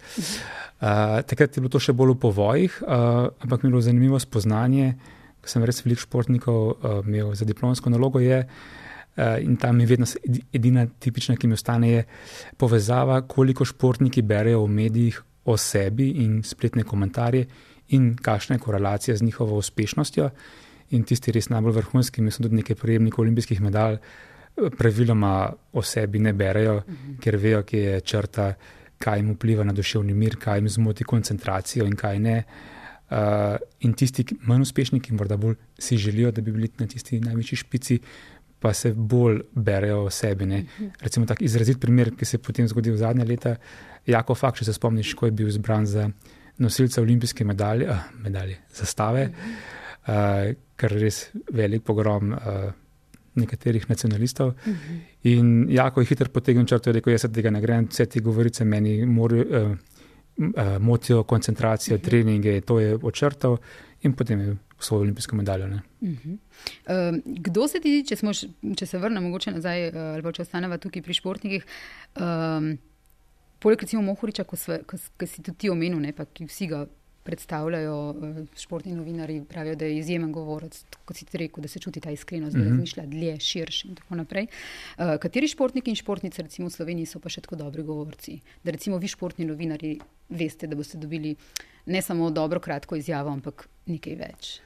Uh, takrat je bilo to še bolj v povojih, uh, ampak mi je bilo zanimivo spoznanje, ko sem res veliko športnikov uh, imel za diplomsko nalogo. Je, uh, in tam je vedno edina tipična, ki mi ostane, je povezava, koliko športniki berejo v medijih o sebi in spletne komentarje, in kakšna je korelacija z njihovo uspešnostjo. In tisti res najbolj vrhunski, mislim, tudi nekaj prejemnikov olimpijskih medalj, eh, praviloma o sebi ne berejo, ker vejo, kje je črta, kaj jim vpliva na duševni mir, kaj jim zmoti koncentracijo in kaj ne. Uh, in tisti, ki manj uspešni, ki morda bolj si želijo, da bi bili na tisti največji špici, pa se bolj berejo o sebi. Ne. Recimo tak izrazit primer, ki se je potem zgodil zadnje leta, Jako Fak, če se spomniš, ko je bil izbran za nosilca olimpijske medalje, uh, medalje zastave, uh, kar res velik pogrom. Uh, Nekaterih nacionalistov. In jako je hitro potegnil črto rekel: Jaz tega ne grem, vse te govorice meni morajo, uh, uh, motijo koncentracijo, treninge, to je očrtal in potem je svojo olimpijsko medaljo. Ne. Um, kdo se ti, če, smo, če se vrnemo mogoče nazaj, uh, ali pa če ostaneva tukaj pri športnikih, um, poleg recimo Mohoriča, ko si tudi ti omenil, ne, pa ki vsi ga predstavljajo, uh, športni novinari pravijo, da je izjemen govorec, kot si ti rekel, da se čuti ta iskrenost, da Mhm. razmišlja dlje, širše in tako naprej. Uh, kateri športniki in športnice recimo v Sloveniji so pa še tako dobri govorci? Da recimo vi športni novinari veste, da boste dobili ne samo dobro kratko izjavo, ampak nekaj več.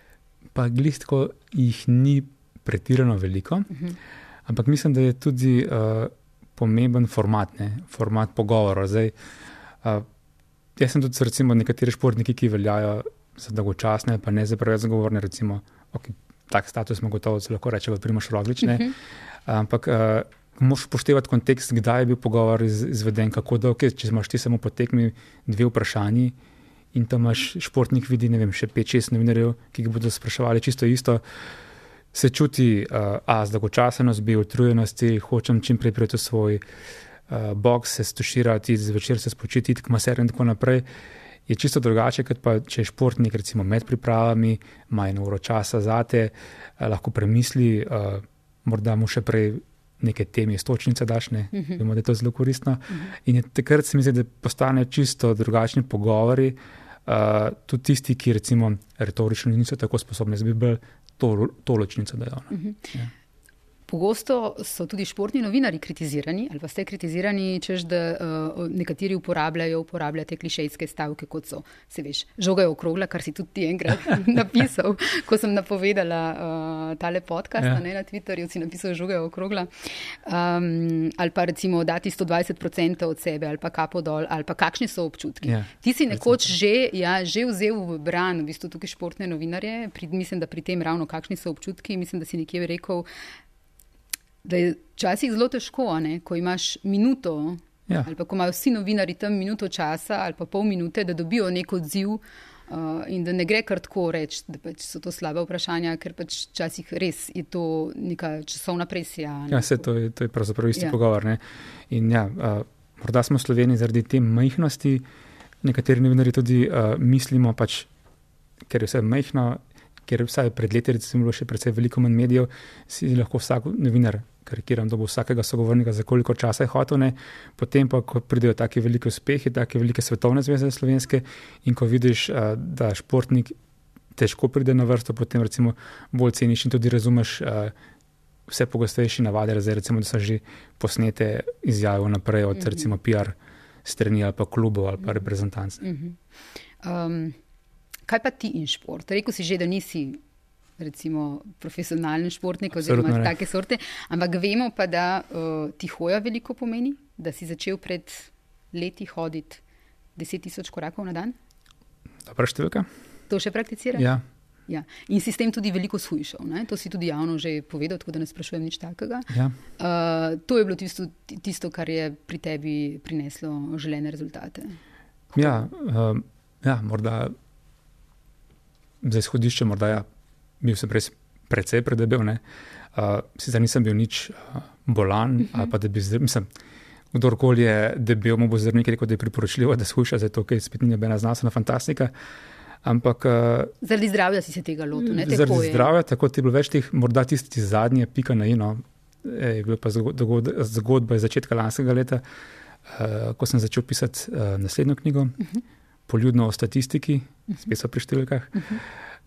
Pa glistko jih ni pretirano veliko, uh -huh. ampak mislim, da je tudi uh, pomemben format, ne? format pogovora. Zdaj, uh, jaz sem tudi recimo nekateri športniki, ki veljajo za dolgočasne, pa ne za preveč zagovorne, recimo, okay, tak status smo gotovo lahko reče, primaš roglične. Uh -huh. Ampak uh, moš upoštevati kontekst, kdaj je bil pogovor iz, izveden, kako dolgo je, če imaš ti samo po tekmi dve vprašanji. In tam imaš športnik, vidi vem, še 5-6 novinarjev, ki ga bodo spraševali čisto isto. Se čuti, uh, a zdolgočasenost, bi utrujenosti, hočem čim prej priti v svoj uh, box, se stuširati, zvečer se spočiti, k maserju in tako naprej. Je čisto drugače, kot pa če je športnik, recimo med pripravami, ima eno uro časa zate, uh, lahko premisli, uh, morda mu še prej neke teme istočnice daš, ne, uh -huh. vemo, da je to zelo koristno. Uh -huh. In takrat se mi zdi, da postanejo čisto drugačni pogovori. Uh, tudi tisti, ki recimo retorično niso tako sposobni, da bi bolj to, to ločnico dajal. Uh -huh. ja. Pogosto so tudi športni novinari kritizirani, ali pa ste kritizirani, čež da uh, nekateri uporabljajo uporablja te klišejske stavke, kot so, se veš, žoga je okrogla, kar si tudi ti enkrat *laughs* napisal, ko sem napovedala uh, tale podcast ja. ne, na Twitterju, si napisal, žoga je okrogla. Um, ali pa recimo dati 120% od sebe, ali pa kapo dol, ali pa kakšni so občutki. Ja, ti si nekoč že, ja, že vzel v bran, v bistvu tukaj športne novinarje, pri, mislim, da pri tem ravno kakšni so občutki, mislim, da si nekje rekel, da je včasih zelo težko, ne, ko imaš minuto. Ja. Ali pa ko imajo vsi novinari tam minuto časa ali pa pol minute, da dobijo nek odziv, uh, in da ne gre kar tako reči, da pač so to slabe vprašanja, ker pač včasih res je to neka časovna presija. Ja, se to je, to je pravzaprav isti ja. pogovor. Ne? In ja, uh, morda smo v Sloveniji zaradi te majhnosti, nekateri novinari tudi uh, mislimo, pač, ker je vse majhno. Ker vsaj pred leti, recimo, bilo še precej veliko manj medijev, si lahko vsak novinar karikiram, da bo vsakega sogovornika za koliko časa je hotel, ne? potem pa, ko pridejo taki veliki uspehi, take velike svetovne zveze slovenske in ko vidiš, da športnik težko pride na vrsto, potem recimo bolj ceniš in tudi razumeš vse pogostejše navade, zdaj recimo, da so že posnete izjave naprej od recimo PR strani ali pa klubov ali pa reprezentanc. Um, kaj pa ti in šport? Rekl si že, da nisi recimo, profesionalen športnik oziroma Absolutno ne. take sorte, ampak vemo pa, da uh, ti hoja veliko pomeni, da si začel pred leti hoditi 10 tisoč korakov na dan. Dobra številka? To še prakticiraš? Ja. Ja. In si s tem tudi veliko shujšal. Ne? To si tudi javno že povedal, tako da ne sprašujem nič takega. ja. Uh, to je bilo tisto, tisto, kar je pri tebi prineslo želene rezultate. Ja, um, ja, morda za izhodišče, morda ja, bil sem res precej predebel. ne. Uh, sicer nisem bil nič uh, bolan, uh -huh. ali pa da bi zdaj, mislim, kdorkoli je debel, mu bo zdravnik rekel, da je priporočljivo, da skuša, zato ker spet ni nobena znanstvena fantastika. Ampak uh, Zaradi zdravja si se tega lotil. ne? Zaradi je. zdravja, tako ti je bilo več teh, morda tisti zadnji, pika na ino, je bila pa zgo- dogod- zgodba iz začetka lanskega leta, uh, ko sem začel pisati uh, naslednjo knjigo, uh -huh. Poljudno o statistiki, uh -huh. spet so pri številkah. Uh -huh.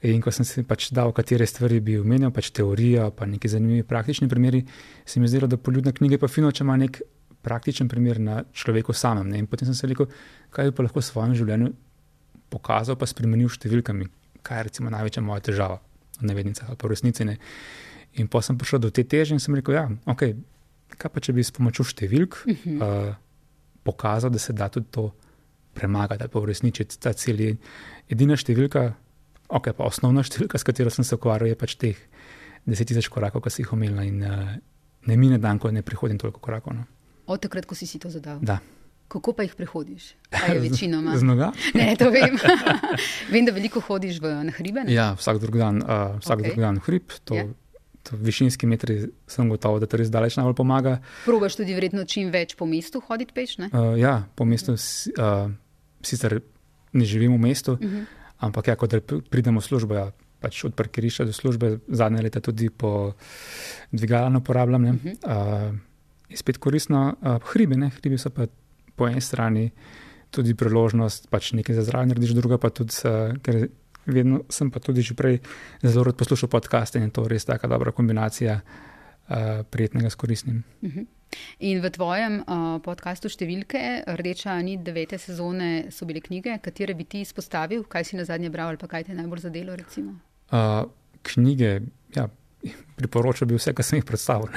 In ko sem si pač dal, katere stvari bi omenil, pač teorija, pa neki zanimivi praktični primeri, se mi zdelo, da poljudna knjiga je pa fino, če ima nek praktičen primer na človeku samem. Ne? In potem sem se rekel, kaj bi pa lahko v svojem življenju pokazal, pa spremenil številkami, kaj je recimo največja moja težava v navednicah ali pa v resnici. Ne? In pa sem prišel do te teže in sem rekel, ja, ok, kaj pa če bi s pomočjo številk uh -huh. uh, pokazal, da se da tudi to premagati ali pa uresničiti ta cilj. In Edina številka, ok, pa osnovna številka, s katero sem se ukvarjal, je pač teh 10.000 korakov, ki si jih omenila in uh, ne mine dan, ko ne prihodim toliko korakov. No. Od takrat, ko si si to zadal. Da. Kako pa jih prehodiš? Kaj je *laughs* večinoma? Z noga? Ne, to vem. *laughs* vem, da veliko hodiš v, na hribe. ne? Ja, vsak drug dan, uh, vsak Ok. okay. drug dan hrib. To, Ja. yeah. to višinski metri sem gotovo, da to res daleč najbolj pomaga. Probaš tudi verjetno čim več po mestu hoditi peš. Ne? Uh, ja, po mestu uh, sicer ne živim v mestu, uh -huh. Ampak ja, ko pridemo v službo, ja, pač od parkirišča do službe, zadnje leta tudi po dvigala ne uporabljam. Ne? Uh -huh. uh, je spet koristno. Uh, hribi, ne? hribi so pa po eni strani tudi priložnost, pač nekaj za zraven narediš, druga pa tudi, uh, ker vedno sem pa tudi že prej zelo rad poslušal podcaste in je to res taka dobra kombinacija uh, prijetnega s koristnim. In v tvojem uh, podkastu številke, Rdeča nit devete sezone, so bile knjige, katere bi ti izpostavil, kaj si na zadnje bral ali pa kaj te je najbolj zadelo. Recimo? Uh, knjige, ja, priporočam bi vse, kar sem jih predstavil.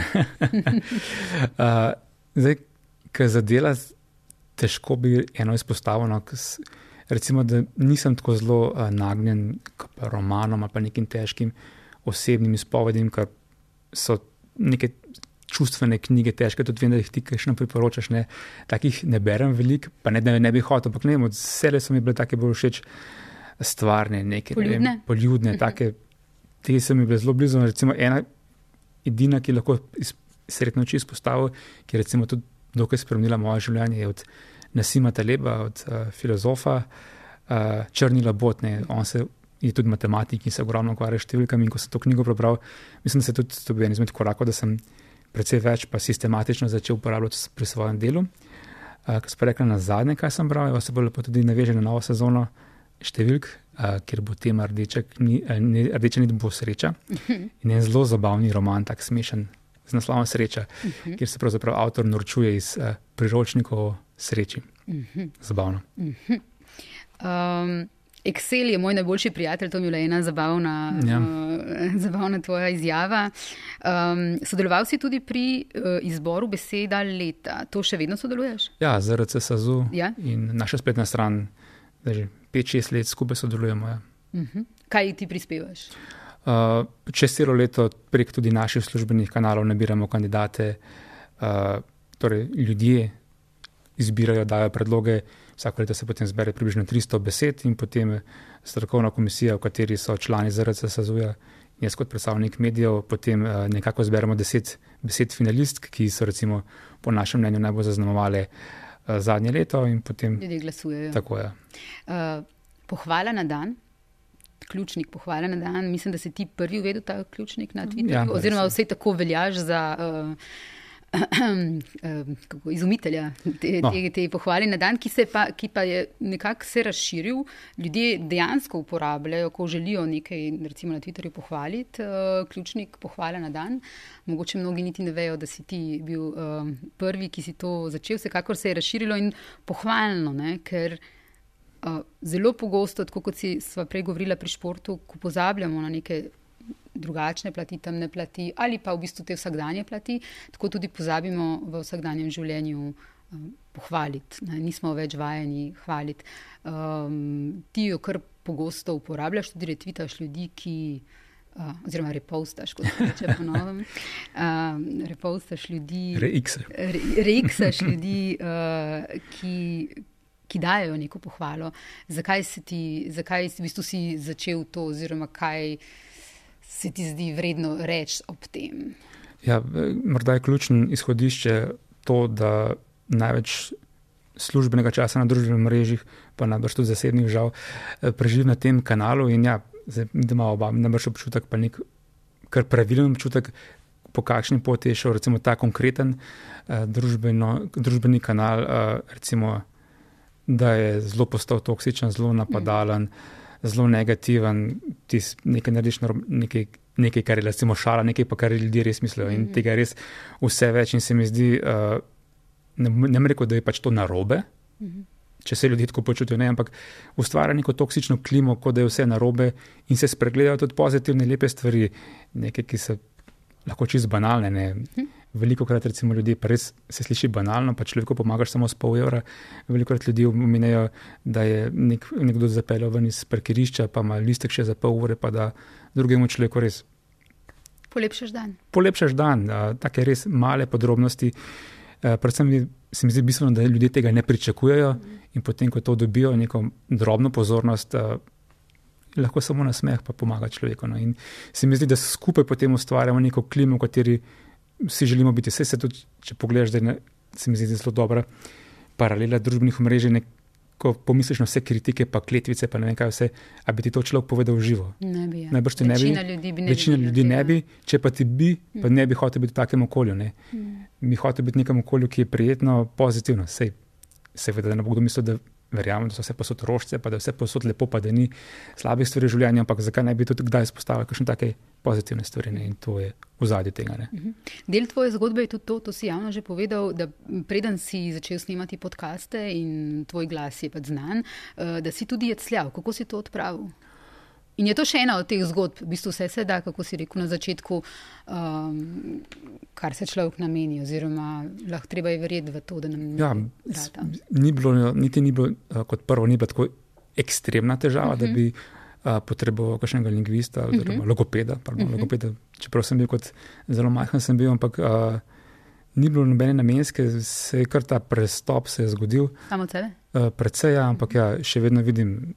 uh, *laughs* zdaj, kar zadela, težko bi eno. No, s- recimo, da nisem tako zelo uh, nagnjen k romanom ali pa nekim težkim osebnim izpovedim, ker so neke čustvene knjige težke, tudi vem, da jih ti še priporočaš. Ne. Takih ne berem veliko, pa ne da ne bi hotel, ampak ne vem, od vse so mi bile take bolj všeč stvarne, neke ne Poljudne? vem, poljudne, take, te so mi bile zelo blizu. Recimo ena edina, ki lahko iz srednje oči izpostavil, ki je recimo tudi dokaj spremenila moje življenje, je od Nasima Taleba, od uh, filozofa uh, Črnila Botne. On se je tudi matematik in se ogromno ukvarja s številkami. In ko sem to knjigo prebral, mislim, da se tudi to bil en izmed korakov, da sem precej več pa sistematično začel uporabljati pri svojem delu. Uh, Kar sem pa rekel na zadnje, kaj sem bral, se bo lepo tudi naveže na novo sezono številk, uh, kjer bo tema rdeča, kni, uh, ne, rdeča nit bo sreča. In en zelo zabavni roman, tak smešen, z naslovom Sreča, uh -huh. kjer se pravzaprav avtor norčuje iz uh, priročnikov sreči. Uh -huh. Zabavno. Um, Excel je moj najboljši prijatelj, to mi je bila ena zabavna, Ja. uh, zabavna tvoja izjava. Um, sodeloval si tudi pri uh, izboru beseda leta. To še vedno sodeluješ? Ja, ZRC SAZU Ja. in naša spletna stran, da že 5-6 let skupaj sodelujemo. Ja. Uh-huh. Kaj ti prispevaš? Uh, čez celo leto prek tudi naših službenih kanalov nabiramo kandidate, uh, torej ljudje izbirajo, dajo predloge. Vsako leto se potem zbere približno 300 besed in potem strokovna komisija, v kateri so člani ZRC SAZU-ja, jaz kot predstavnik medijev, potem uh, nekako zberemo 10 besed finalistk, ki so recimo po našem mnenju najbolj zaznamovale uh, zadnje leto in potem Ljudje glasujejo. tako je. Uh, pohvala na dan. Ključnik pohvala na dan. Mislim, da si ti prvi uvedel ta ključnik na Twitterju, Ja, ja, oziroma vse tako veljaš za uh, *clears throat* kako, izumitelja te, No. te, te pohvale na dan, ki, pa, ki pa je nekako se razširil. Ljudje dejansko uporabljajo, ko želijo nekaj, recimo na Twitterju, pohvaliti, uh, ključnik pohvale na dan. Mogoče mnogi niti ne vejo, da si ti bil uh, prvi, ki si to začel. Vsekakor se je razširilo in pohvalno, ne, ker. Uh, zelo pogosto, tako kot si sva prej govorila pri športu, ko pozabljamo na neke drugačne plati, temne plati ali pa v bistvu te vsakdanje plati, tako tudi pozabimo v vsakdanjem življenju um, pohvaliti. Ne? Nismo več vajeni hvaliti. Um, ti jo kar pogosto uporabljaš, tudi retvitaš ljudi, ki. Uh, oziroma, repostaš, kot se reče po novem. Uh, *laughs* repostaš ljudi. Reiks. Re, reiksaš ljudi, uh, ki, ki dajo neko pohvalo. Zakaj si ti, zakaj v bistvu si začel to, oziroma kaj se ti zdi vredno reči ob tem? Ja, morda je ključno izhodišče to, da največ službenega časa na družbenih mrežah, pa najbrž tudi zasebnih, žal, eh, preživi na tem kanalu. In ja, zdaj, da ima oba, najbrž občutek, pa nek kar pravilen občutek, po kakšni poti je šel, recimo ta konkreten eh, družbeno, družbeni kanal, eh, recimo, da je zelo postal toksičen, zelo napadalen, mm. Zelo negativen, ti nekaj narediš, nekaj, nekaj, kar je recimo šala, nekaj pa kar ljudje res mislijo. In Mhm. tega je res vse več in se mi zdi, uh, ne, ne rekel, da je pač to narobe. Mhm. Če se ljudje tako počutijo, ne, ampak ustvarja neko toksično klimo, kot da je vse narobe, in se spregledajo tudi pozitivne, lepe stvari, nekaj, ki so lahko čist banalne. Ne. Veliko krat, recimo, ljudje, pa res se sliši banalno, pa človeku pomagaš samo s pol evra. Veliko krat ljudi omenjajo, da je nek, nekdo zapeljal ven iz parkirišča, pa ima listek še za pol ure, pa da drugemu človeku res Polepšaš dan. polepšaš dan, take res male podrobnosti. Predvsem se mi zdi bistveno, da ljudje tega ne pričakujejo in potem, ko to dobijo, neko drobno pozornost, lahko samo na smeh pa pomaga človeku. No. In se mi zdi, da skupaj potem ustvarjamo neko klimo, v kateri vsi želimo biti. Vse se tudi, če pogledaš, da se mi zdi zelo dobra paralela družbenih omrežij. Ko pomisliš na vse kritike, pa kletvice, pa ne vem kaj vse, a bi ti to človek povedal v živo. Ne bi, ja. Najbrž te ne bi- Večina ljudi bi ne Večina videla ljudi ne bi, če pa ti bi, pa ne bi hotel biti v takem okolju. Ne. Bi hotel biti v nekem okolju, ki je prijetno, pozitivno. Sej, seveda, da ne bo kdo mislil, da verjamem, da so vse posod rožce, pa da je vse posod lepo, pa da ni slabih stvari v življenju, ampak zakaj ne bi tudi kdaj izpostavili kakšne take pozitivne stvari. Ne. In to je v zadju tega. Ne. Del tvoje zgodbe je tudi to, to si javno že povedal, da preden si začel snemati podkaste in tvoj glas je pač znan, eh, da si tudi jecljal. Kako si to odpravil? In je to še ena od teh zgodb, v bistvu vse se da, kako si rekel na začetku, um, kar se človek nameni, oziroma lahko treba je verjeti v to, da nam Ja, nekaj s- rata. ni bilo, niti ni bilo, uh, kot prvo, ni bila tako ekstremna težava, uh -huh. da bi uh, potreboval kakšnega lingvista oziroma uh -huh. logopeda. Pardon, uh -huh. logopeda. Čeprav sem bil kot zelo majhen, sem bil, ampak uh, ni bilo nobene namenske, se je kar ta prestop se je zgodil. Samo od sebe? Uh, Predvsej, ja, ampak ja, še vedno vidim,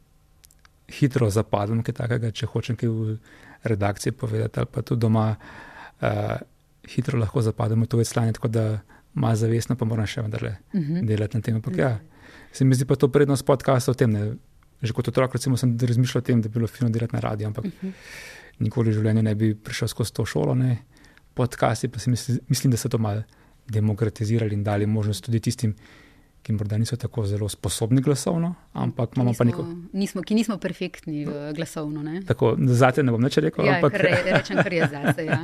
hitro zapadem kaj takega, če hočem kaj v redakciji povedati, ali pa tudi doma, uh, hitro lahko zapademo v to veslanje, tako da malo zavestno pa moram še vendarle Uh -huh. delati na tem. Ampak ja, se mi zdi pa to prednost podcasta v tem. Ne. Že kot otrok recimo, sem razmišljal o tem, da bi bilo fino delati na radiju, ampak uh -huh. nikoli v življenju ne bi prišel skozi to šolo. Ne. Podcasti pa si misli, mislim, da so to malo demokratizirali in dali možnost tudi tistim, ki morda niso tako zelo sposobni glasovno, ampak Ki imamo pa neko. nismo, nismo, ki nismo perfektni uh, glasovno. Ne? Tako, zate ne bom več rekel, Ja, ampak, re, rečem, kar je zase. Ja.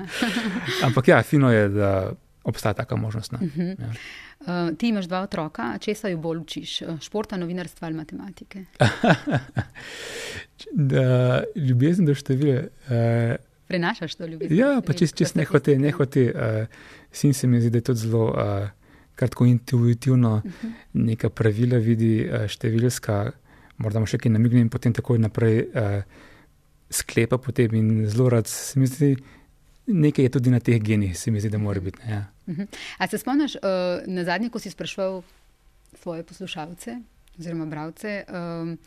*laughs* ampak ja, fino je, da obstaja taka možnost. Mhm. Ne. Ja. Uh, ti imaš dva otroka, česa jo bolj učiš? Uh, Športa, novinarstva ali matematike? *laughs* Da, ljubezen do števila. Uh, Prenašaš to ljubezen? Ja, pa čist, čist ne hote, ne hote. Uh, sin se mi zdi, da je tudi zelo uh, kratko intuitivno uh -huh. neka pravila vidi, uh, številska, morda še kaj namigne in potem takoj naprej uh, sklepa potem in zelo rad se mi zdi, nekaj je tudi na teh genih, se mi zdi, da mora biti. ne, Ja. Uh -huh. A se spomniš, uh, na zadnje, ko si sprašval svoje poslušalce oziroma bralce, um,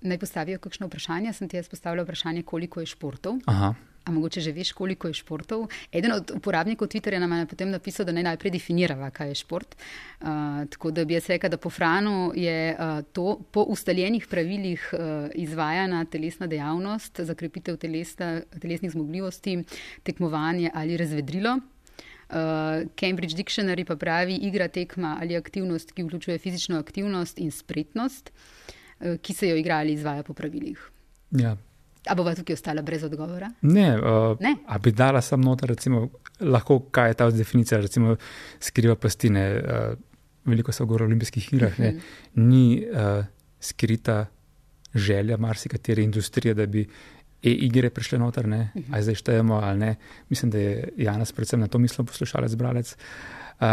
naj postavijo kakšno vprašanje? Sem ti jaz postavila vprašanje, koliko je športov. Aha. A mogoče že veš, koliko je športov? Eden od uporabnikov Twitterja nam je potem napisal, da naj najprej definirava, kaj je šport. Uh, tako da bi jaz rekla, da po Franu je uh, to po ustaljenih pravilih uh, izvajana telesna dejavnost za krepitev telesna, telesnih zmogljivosti, tekmovanje ali razvedrilo. Uh, Cambridge Dictionary pa pravi igra, tekma ali aktivnost, ki vključuje fizično aktivnost in spretnost, uh, ki se jo igrali izvaja po pravilih. Ja. A bova tukaj ostala brez odgovora? Ne, uh, Ne? a bi dala samo noter, recimo, lahko kaj je ta definicija, recimo skriva pastine. Uh, veliko se govori o olimpijskih igrah, ne, ni uh, skrita želja marsikatere industrije, da bi e-igre prišle noter, ne, ali zdaj štejemo ali ne. Mislim, da je Janas predvsem na to mislil poslušalec, bralec. Uh,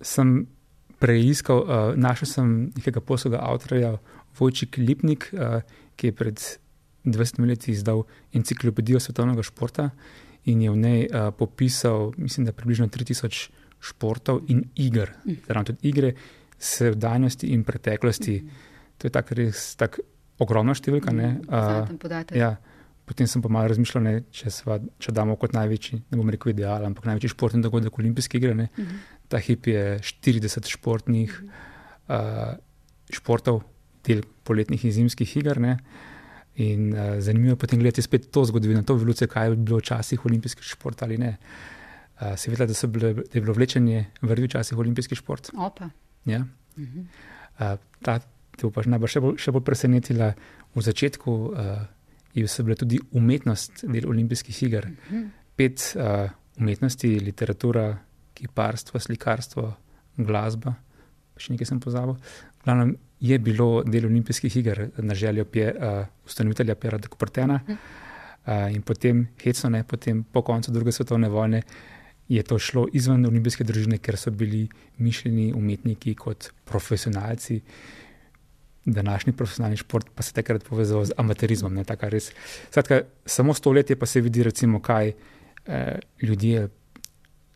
sem preiskal, uh, našel sem nekega poslovnega avtorja, Vojčik Lipnik, uh, ki je pred 20 leti izdal enciklopedijo svetovnega športa in je v njej uh, popisal, mislim, da približno 3000 športov in iger, zraven tudi igre, sevdanjosti in preteklosti. To je tako res tak ogromna številka. ne, uh. Ja, potem sem pa malo razmišljal, ne, če, sva, če damo kot največji, ne bom rekel ideal, ampak največji športni dogodek olimpijske igre. Ne, Mhm. Ta hip je 40 športnih uh, športov, del poletnih in zimskih iger. Ne, in uh, zanimivo je potem gledati spet to zgodovino, to evolucijo, kaj je bilo včasih olimpijski šport ali ne. Uh, se vidi, da, bile- da je bilo vlečenje vrvi včasih olimpijski šport. Opa. Ja. Mhm. Uh, ta te bo pa najbrž še bolj, še bolj presenetila. V začetku uh, je bila tudi umetnost del olimpijskih iger. Pet uh, umetnosti, literatura, kiparstvo, slikarstvo, glasba, še nekaj sem pozabil. Glavno je bilo del olimpijskih iger na željo pje, uh, ustanovitelja Pera de Kupertena. Uh, in potem, hecno ne, potem po koncu druge svetovne vojne je to šlo izven olimpijske družine, ker so bili mišljeni umetniki kot profesionalci. Današnji profesionalni šport pa se je takrat povezal z amaterizmom. Ne, res. Skratka, samo stoletje pa se vidi, recimo, kaj eh, ljudje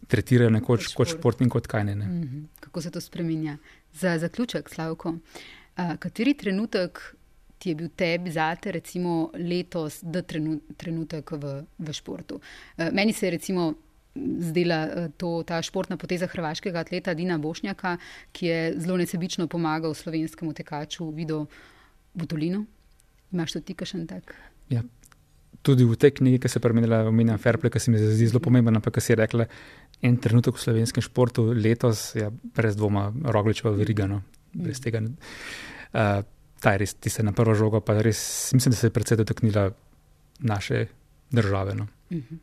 tretirajo nekoč Kot kot šport. šport in kot kaj ne. ne. Mhm. Kako se to spremenja? Za zaključek, Slavko, kateri trenutek ti je bil tebi zate, recimo letos, da trenu, trenutek v, v športu? Meni se je recimo zdela to, ta športna poteza hrvaškega atleta Dina Bošnjaka, ki je zelo nesebično pomagal slovenskemu tekaču Vido Butolinu. Imaš tudi ti kakšen tak? Ja. Tudi v tej knjigi, ki se je premenila, omenjam Fairplay, ki se mi zdi zelo pomemben, ampak ki si je rekla, en trenutek v slovenskem športu letos, ja, brez dvoma, Rogličeva verigano, brez tega. Uh, ta je res, ti se na prvo žogo, pa res mislim, da se je predvsej dotaknila naše države. No. Mhm.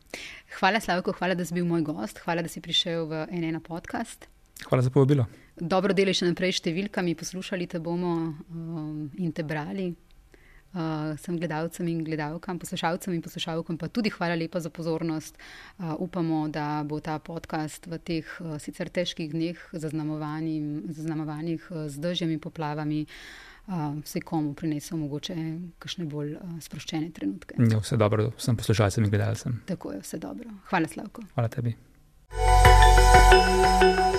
Hvala, Slavko, hvala, da si bil moj gost, hvala, da si prišel v NN podcast. Hvala za povabilo. Dobro delaš še naprej številkami, poslušali te bomo um, in te brali. Uh, sem gledalcem in gledalkam, poslušalcem in poslušalkam, pa tudi hvala lepa za pozornost. Uh, upamo, da bo ta podcast v teh uh, sicer težkih dneh, zaznamovanih, uh, z dežjem in poplavami, uh, vse komu prinesel mogoče kakšne bolj uh, sproščene trenutke. Ja, vse dobro vsem poslušalcem in gledalcem. Tako je, vse dobro. Hvala, Slavko. Hvala tebi. thank you